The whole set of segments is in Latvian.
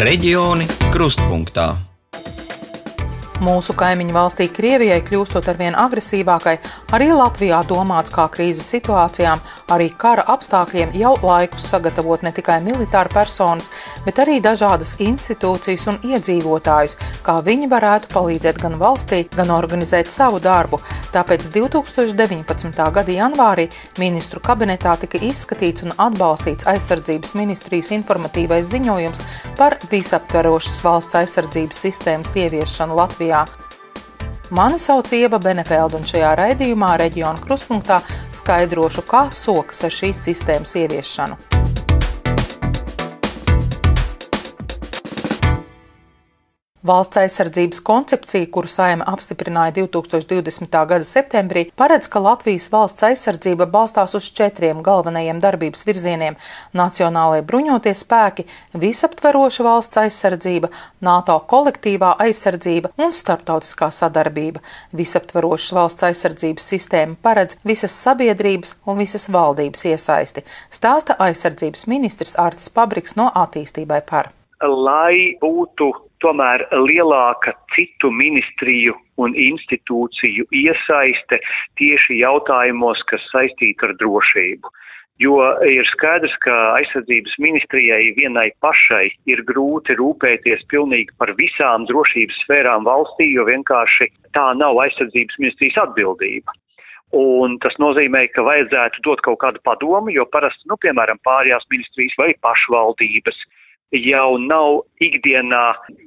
Reģioni krustpunktā. Mūsu kaimiņu valstī Krievijai kļūstot arvien agresīvākai, arī Latvijā domāts kā krīzes situācijām, arī kara apstākļiem jau laikus sagatavot ne tikai militāru personas, bet arī dažādas institūcijas un iedzīvotājus, kā viņi varētu palīdzēt gan valstī, gan organizēt savu darbu. Tāpēc 2019. gada janvārī ministru kabinetā tika izskatīts un atbalstīts aizsardzības ministrijas informatīvais ziņojums par visaptverošas valsts aizsardzības sistēmas ieviešanu Latvijā. Latvijā. Mani sauc Ieva Benefeld, un šajā raidījumā reģiona kruspunktā skaidrošu, kā sokas ar šīs sistēmas ieviešanu. Valsts aizsardzības koncepcija, kuru saima apstiprināja 2020. gada septembrī, paredz, ka Latvijas valsts aizsardzība balstās uz četriem galvenajiem darbības virzieniem - nacionālajie bruņotie spēki, visaptveroša valsts aizsardzība, NATO kolektīvā aizsardzība un starptautiskā sadarbība. Visaptverošas valsts aizsardzības sistēma paredz visas sabiedrības un visas valdības iesaisti, stāsta aizsardzības ministrs Artis Pabriks no attīstībai par. Lai būtu tomēr lielāka citu ministriju un institūciju iesaiste tieši jautājumos, kas saistīti ar drošību. Jo ir skaidrs, ka aizsardzības ministrijai vienai pašai ir grūti rūpēties pilnīgi par visām drošības sfērām valstī, jo vienkārši tā nav aizsardzības ministrijas atbildība. Un tas nozīmē, ka vajadzētu dot kaut kādu padomu, jo parasti, nu, piemēram, pārējās ministrijas vai pašvaldības jau nav ikdienā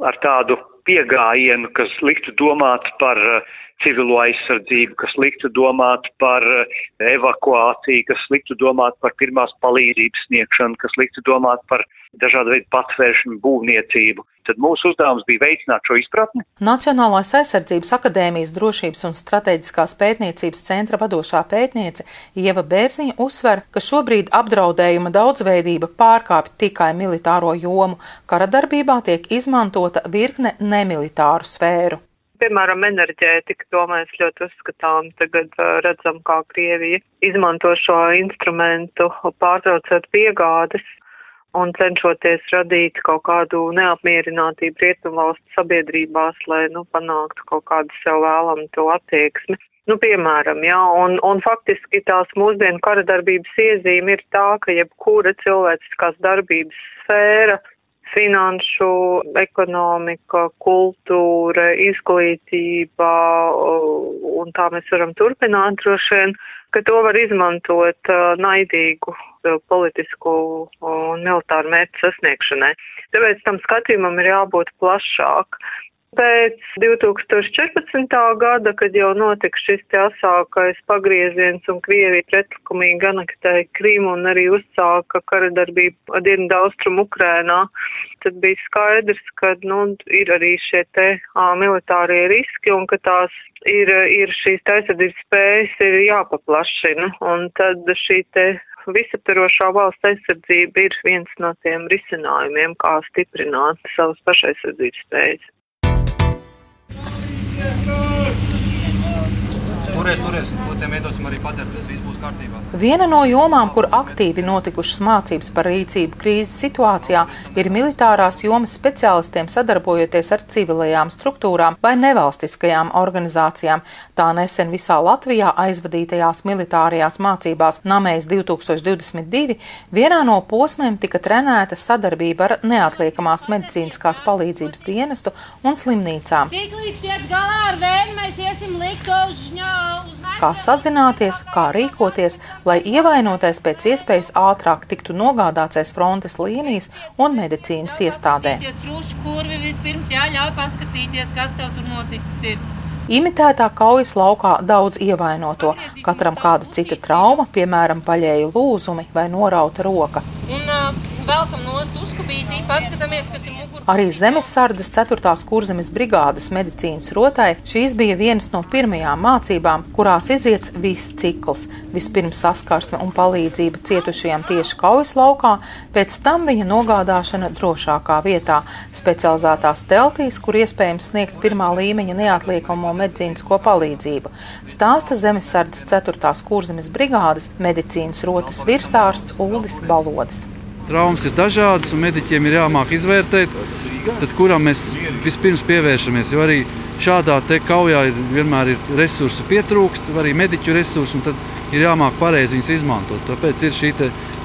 ar tādu piegājienu, kas liktu domāt par uh, civilo aizsardzību, kas liktu domāt par uh, evakuāciju, kas liktu domāt par pirmās palīdzības sniegšanu, kas liktu domāt par dažādu veidu patvēršanu būvniecību. Tad mūsu uzdevums bija veicināt šo izpratni. Nacionālās aizsardzības akadēmijas drošības un strateģiskās pētniecības centra vadošā pētniece Ieva Bērziņa uzsver, ka šobrīd apdraudējuma daudzveidība pārkāpj tikai militāro jomu, kara darbībā tiek izmantota virkne nemilitāru sfēru piemēram, enerģētika, to mēs ļoti uzskatām. Tagad redzam, kā Krievija izmanto šo instrumentu, pārtraucot piegādes un cenšoties radīt kaut kādu neapmierinātību rietumvalstu sabiedrībās, lai, nu, panāktu kaut kādu sev vēlamu to attieksmi. Nu, piemēram, jā, un, un faktiski tās mūsdienu kara darbības iezīme ir tā, ka jebkura cilvēciskās darbības sfēra, finanšu, ekonomika, kultūra, izglītība, un tā mēs varam turpināt droši vien, ka to var izmantot naidīgu politisku un militāru mērķu sasniegšanai. Tāpēc tam skatījumam ir jābūt plašāk. Pēc 2014. gada, kad jau notika šis te asākais pagrieziens un Krievija pretlikumīgi anektēja Krimu un arī uzsāka kara darbību dienvidu austrumu Ukrēnā, tad bija skaidrs, ka, nu, ir arī šie te ā, militārie riski un ka tās ir, ir šīs aizsardzības spējas ir jāpaplašina. Un tad šī te visaptarošā valsts aizsardzība ir viens no tiem risinājumiem, kā stiprināt savas pašaizsardzības spējas. Turies, turies, tiem iedosim arī padzerties, viss būs kārtībā. Viena no jomām, kur aktīvi notikušas mācības par rīcību krīzes situācijā, ir militārās jomas speciālistiem sadarbojoties ar civilajām struktūrām vai nevalstiskajām organizācijām. Tā nesen visā Latvijā aizvadītajās militārajās mācībās Namējas 2022 vienā no posmiem tika trenēta sadarbība ar neatliekamās medicīniskās palīdzības dienestu un slimnīcām. Tiklīdz tiek galā ar vēju, mēs iesim likt uz žņā kā sazināties, kā rīkoties, lai ievainotais pēc iespējas ātrāk tiktu nogādāts aiz frontes līnijas un medicīnas iestādē. Imitētā kaujas laukā daudz ievainoto, katram kāda cita trauma, piemēram, paļēju lūzumi vai norauta roka. Un, uh, velkam nost uzkabītī, paskatāmies, kas ir mugurā. Arī Zemesardzes 4. kurzemes brigādes medicīnas rotai šīs bija vienas no pirmajām mācībām, kurās iziets viss cikls. Vispirms saskarsme un palīdzība cietušajiem tieši kaujas laukā, pēc tam viņa nogādāšana drošākā vietā, specializētās teltīs, kur iespējams sniegt pirmā līmeņa neatliekamo medicīnisko palīdzību. Stāsta Zemesardzes 4. kurzemes brigādes medicīnas rotas virsārsts Uldis Balodis. Traumas ir dažādas, un mediķiem ir jāmāk izvērtēt, tad kuram mēs vispirms pievēršamies. Jo arī šādā kaujā ir, vienmēr ir resursi pietrūkst, arī mediķu resursi, un tad ir jāmāk pareizi viņus izmantot. Tāpēc ir šī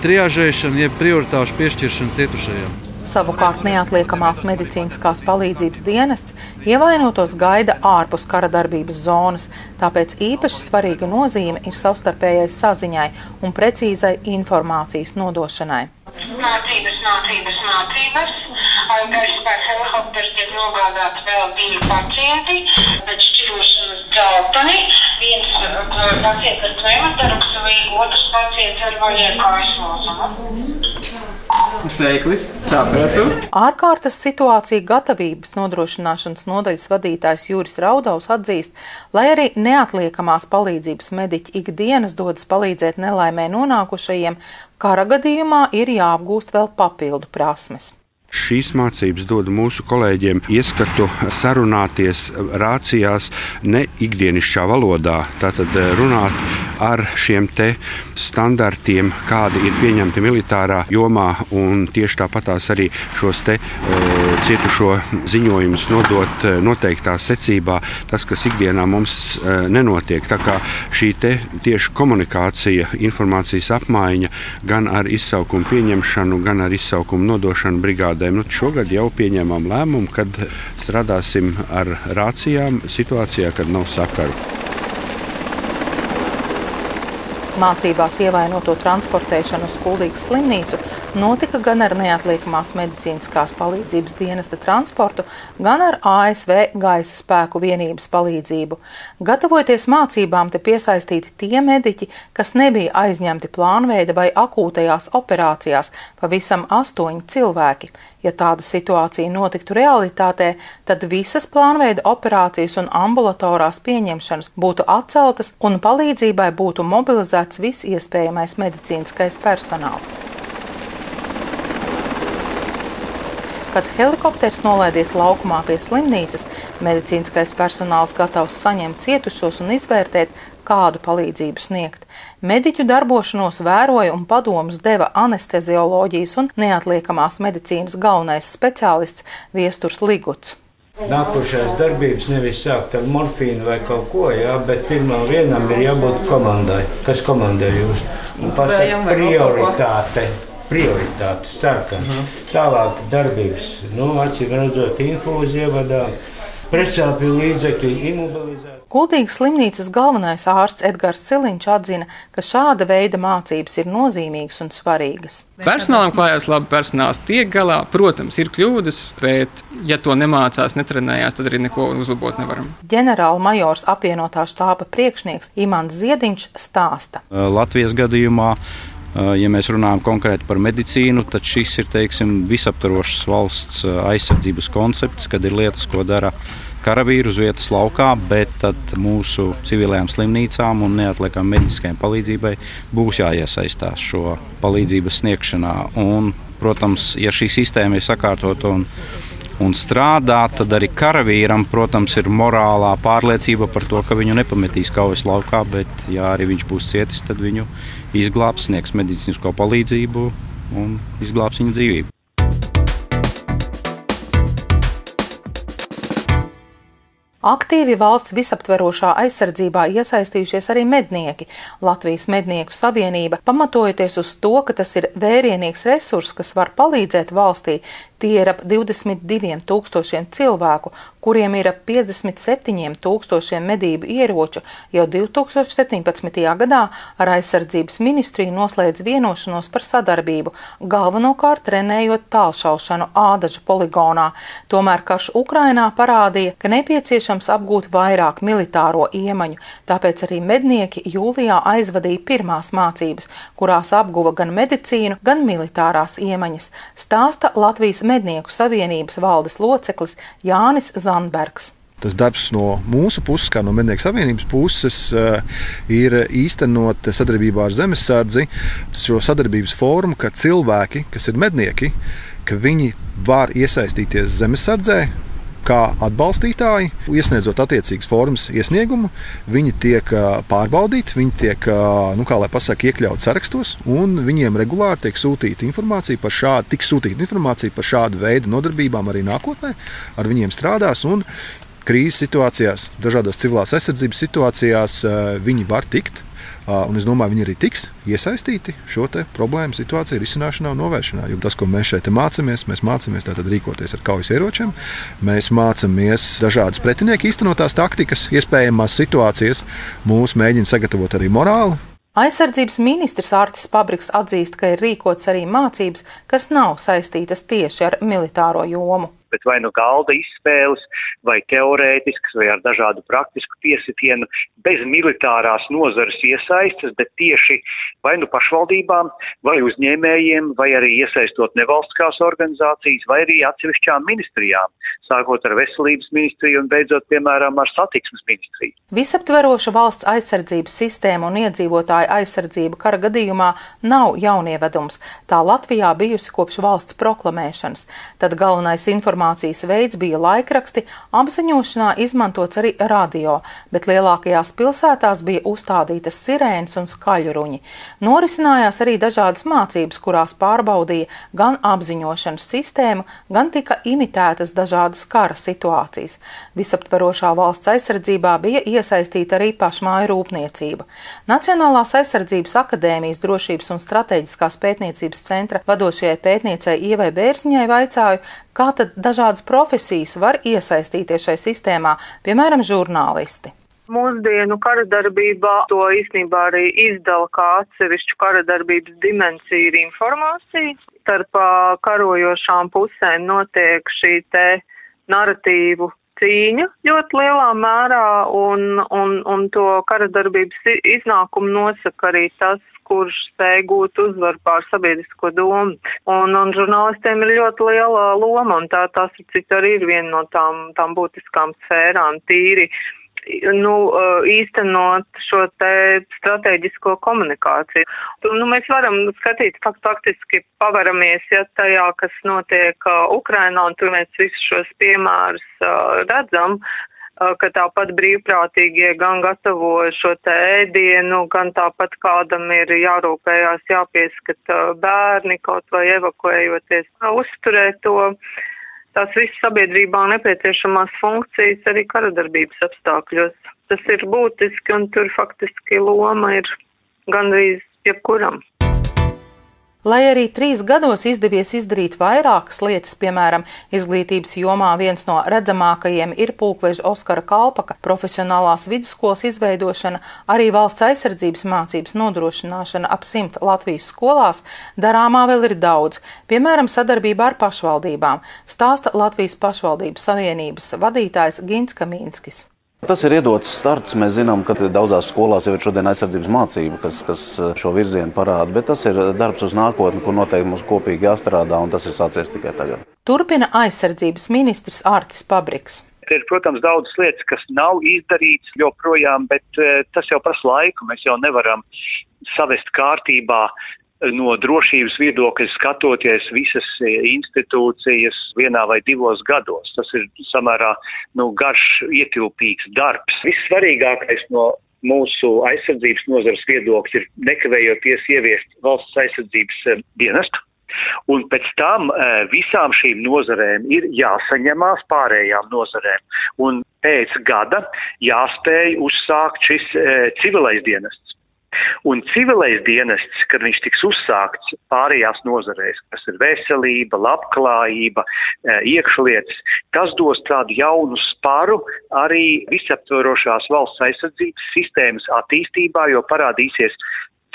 triažēšana, jeb prioritāšu piešķiršana cietušajiem. Savukārt neatliekamās medicīniskās palīdzības dienests ievainotos gaida ārpus kara darbības zonas, tāpēc īpaši svarīga nozīme ir savstarpējai saziņai un precīzai informācijas nodošanai. Mācības, mācības, mācības. Gaisa spēks helikopters tiek nogādāti vēl divi pacienti pēc šķirošanas dzelteni. Viens pacients ar pneumotoraksu, otrs pacients ar vaļiekājas lozumu. Sveiklis, sapratu. Ārkārtas situācija gatavības nodrošināšanas nodaļas vadītājs Jūris Raudaus atzīst, lai arī neatliekamās palīdzības mediķi ikdienas dodas palīdzēt nelaimē nonākušajiem, kara gadījumā ir jāapgūst vēl papildu prasmes. Šīs mācības dod mūsu kolēģiem ieskatu sarunāties rācijās ne ikdienišķā valodā, tātad eh, runāt ar šiem standartiem, kādi ir pieņemti militārā jomā, tieši tāpatās arī šos te uh, cietušo ziņojumus nodot uh, noteiktā secībā, tas, kas ikdienā mums uh, nenotiek. Tā kā šī tieši komunikācija, informācijas apmaiņa gan ar izsaukumu pieņemšanu, gan ar izsaukumu nodošanu brigādē iestādēm. Nu, šogad jau pieņēmām lēmumu, kad strādāsim ar rācijām situācijā, kad nav sakaru. Mācībās ievainoto transportēšanu uz Kuldīgas slimnīcu notika gan ar neatliekamās medicīniskās palīdzības dienesta transportu, gan ar ASV gaisa spēku vienības palīdzību. Gatavoties mācībām, te piesaistīti tie mediķi, kas nebija aizņemti plānveida vai akūtajās operācijās, pavisam astoņi cilvēki. Ja tāda situācija notiktu realitātē, tad visas plānveida operācijas un ambulatorās pieņemšanas būtu atceltas un palīdzībai būtu mobilizēts viss iespējamais medicīniskais personāls. Kad helikopters nolaidies laukumā pie slimnīcas, medicīniskais personāls gatavs saņemt cietušos un izvērtēt, kādu palīdzību sniegt. Mediķu darbošanos vēroja un padomus deva anestezioloģijas un neatliekamās medicīnas galvenais speciālists Viesturs Liguts. Nākošais darbības nevis sākt ar morfīnu vai kaut ko, jā, bet pirmā vienam ir jābūt komandai. Kas komandē jūs? Pasaka prioritāte prioritāte, sarkana. -huh. Tālāk darbības, nu, acīm redzot, infūzija ievadā. Pretsāpju līdzekļi imobilizēti. Kultīgas slimnīcas galvenais ārsts Edgars Siliņš atzina, ka šāda veida mācības ir nozīmīgas un svarīgas. Personālam klājās labi, personāls tiek galā. Protams, ir kļūdas, bet, ja to nemācās, netrenējās, tad arī neko uzlabot nevaram. Ģenerāla majors apvienotā štāba priekšnieks Imants Ziediņš stāsta. Latvijas gadījumā Ja mēs runājam konkrēti par medicīnu, tad šis ir teiksim, visaptvarošs valsts aizsardzības koncepts, kad ir lietas, ko dara karavīri uz vietas laukā, bet mūsu civilajām slimnīcām un neatliekamai medicīniskajai palīdzībai būs jāiesaistās šo palīdzības sniegšanā. Un, protams, ja šī sistēma ir sakārtota un un strādā, tad arī karavīram, protams, ir morālā pārliecība par to, ka viņu nepametīs kaujas laukā, bet, ja arī viņš būs cietis, tad viņu izglābs, sniegs medicīnisko palīdzību un izglābs viņa dzīvību. Aktīvi valsts visaptverošā aizsardzībā iesaistījušies arī mednieki. Latvijas mednieku savienība, pamatojoties uz to, ka tas ir vērienīgs resurs, kas var palīdzēt valstī, Tie ir ap 22 tūkstošiem cilvēku, kuriem ir ap 57 tūkstošiem medību ieroču, jau 2017. gadā ar aizsardzības ministriju noslēdz vienošanos par sadarbību, galvenokārt trenējot tālšaušanu ādažu poligonā. Tomēr karš Ukrainā parādīja, ka nepieciešams apgūt vairāk militāro iemaņu, tāpēc arī mednieki jūlijā aizvadīja pirmās mācības, kurās apguva gan medicīnu, gan militārās iemaņas, stāsta Latvijas Mednieku savienības valdes loceklis Jānis Zandbergs. Tas darbs no mūsu puses, kā no Mednieku savienības puses, eh, ir īstenot sadarbībā ar Zemesardzi šo sadarbības formu, ka cilvēki, kas ir mednieki, ka viņi var iesaistīties zemesardzē, kā atbalstītāji, iesniedzot attiecīgas formas iesniegumu. Viņi tiek pārbaudīti, viņi tiek, nu, kā lai pasakā, iekļauti sarakstos, un viņiem regulāri tiek sūtīta informācija par šādu, tiks sūtīta informācija par šādu veidu nodarbībām arī nākotnē. Ar viņiem strādās, krīzes situācijās, dažādās civilās aizsardzības situācijās viņi var tikt Un es domāju, viņi arī tiks iesaistīti šo problēmu situāciju risināšanā un novēršanā. Jo tas, ko mēs šeit mācāmies, mēs mācāmies rīkoties ar kaujas ieročiem, mēs mācāmies dažādas pretinieku īstenotās taktikas, iespējamās situācijas, mūs mēģina sagatavot arī morāli. Aizsardzības ministrs Ārtis Pabriks atzīst, ka ir rīkots arī mācības, kas nav saistītas tieši ar militāro jomu bet vai nu galda izspēles, vai teorētiskas, vai ar dažādu praktisku piesitienu, bez militārās nozares iesaistas, bet tieši vai nu pašvaldībām, vai uzņēmējiem, vai arī iesaistot nevalstiskās organizācijas, vai arī atsevišķām ministrijām, sākot ar veselības ministriju un beidzot, piemēram, ar satiksmes ministriju. Visaptveroša valsts aizsardzības sistēma un iedzīvotāja aizsardzība kara gadījumā nav jaunievedums. Tā Latvijā bijusi kopš valsts proklamēšanas. Tad galvenais informācijas informācijas veids bija laikraksti, apziņošanā izmantots arī radio, bet lielākajās pilsētās bija uzstādītas sirēnas un skaļruņi. Norisinājās arī dažādas mācības, kurās pārbaudīja gan apziņošanas sistēmu, gan tika imitētas dažādas kara situācijas. Visaptverošā valsts aizsardzībā bija iesaistīta arī pašmāju rūpniecība. Nacionālās aizsardzības akadēmijas drošības un strateģiskās pētniecības centra vadošajai pētniecei Ievai Bērziņai vaicāju, Kā tad dažādas profesijas var iesaistīties šai sistēmā, piemēram, žurnālisti? Mūsdienu kara darbībā to īstenībā arī izdala kā atsevišķu kara darbības dimensiju ir informācija. Starp karojošām pusēm notiek šī te narratīvu cīņa ļoti lielā mērā, un, un, un to kara darbības iznākumu nosaka arī tas, kurš spēj gūt uzvaru pār sabiedrisko domu. Un, un žurnālistiem ir ļoti liela loma, un tā tas, cik arī ir viena no tām, tām būtiskām sfērām tīri nu, īstenot šo te strateģisko komunikāciju. Nu, mēs varam skatīt fakt, faktiski pavaramies, ja tajā, kas notiek Ukrainā, un tur mēs visus šos piemērus redzam, ka tāpat brīvprātīgie gan gatavo šo te ēdienu, gan tāpat kādam ir jārūpējās, jāpieskata bērni kaut vai evakuējoties, uzturēt to tās visas sabiedrībā nepieciešamās funkcijas arī karadarbības apstākļos. Tas ir būtiski un tur faktiski loma ir gandrīz jebkuram. Lai arī trīs gados izdevies izdarīt vairākas lietas, piemēram, izglītības jomā viens no redzamākajiem ir pulkveža Oskara Kalpaka profesionālās vidusskolas izveidošana, arī valsts aizsardzības mācības nodrošināšana ap simt Latvijas skolās, darāmā vēl ir daudz, piemēram, sadarbībā ar pašvaldībām, stāsta Latvijas pašvaldības savienības vadītājs Gins Kamīnskis. Tas ir iedots starts. Mēs zinām, ka daudzās skolās jau ir šodien aizsardzības mācība, kas, kas šo virzienu parāda. Bet tas ir darbs uz nākotni, kur noteikti mums kopīgi jāstrādā, un tas ir sācies tikai tagad. Turpina aizsardzības ministrs Ārtis Pabriks. Ir, protams, daudzas lietas, kas nav izdarītas joprojām, bet uh, tas jau prasa laiku. Mēs jau nevaram savest kārtībā no drošības viedokļa skatoties visas e, institūcijas vienā vai divos gados. Tas ir samērā nu, garš, ietilpīgs darbs. Vissvarīgākais no mūsu aizsardzības nozares viedokļa ir nekavējoties ieviest valsts aizsardzības e, dienestu. Un pēc tam e, visām šīm nozarēm ir jāsaņemās pārējām nozarēm. Un pēc gada jāspēj uzsākt šis civilais dienests. Un civilais dienests, kad viņš tiks uzsākts pārējās nozarēs, kas ir veselība, labklājība, e, iekšlietas, tas dos tādu jaunu sparu arī visaptvarošās valsts aizsardzības sistēmas attīstībā, jo parādīsies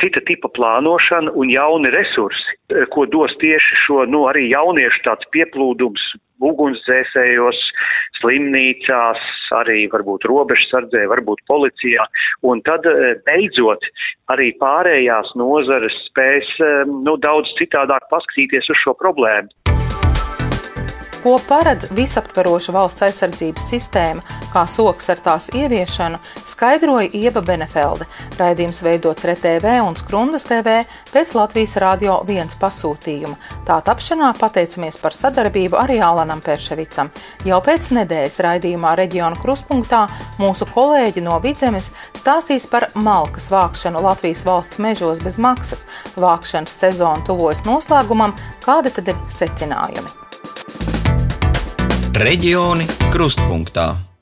cita tipa plānošana un jauni resursi, e, ko dos tieši šo, nu, arī jauniešu tāds pieplūdums ugunsdzēsējos, slimnīcās, arī varbūt robežsardzē, varbūt policijā, un tad e, beidzot arī pārējās nozares spēs e, nu, daudz citādāk paskatīties uz šo problēmu. Ko paredz visaptveroša valsts aizsardzības sistēma, kā soks ar tās ieviešanu, skaidroja Ieva Benefelde. Raidījums veidots RTV un Skrundas TV pēc Latvijas Rādio 1 pasūtījuma. Tā tapšanā pateicamies par sadarbību arī Alanam Perševicam. Jau pēc nedēļas raidījumā reģionu kruspunktā mūsu kolēģi no Vidzemes stāstīs par malkas vākšanu Latvijas valsts mežos bez maksas. Vākšanas sezona tuvojas noslēgumam, kādi tad ir secinājumi? Reģioni krustpunktā.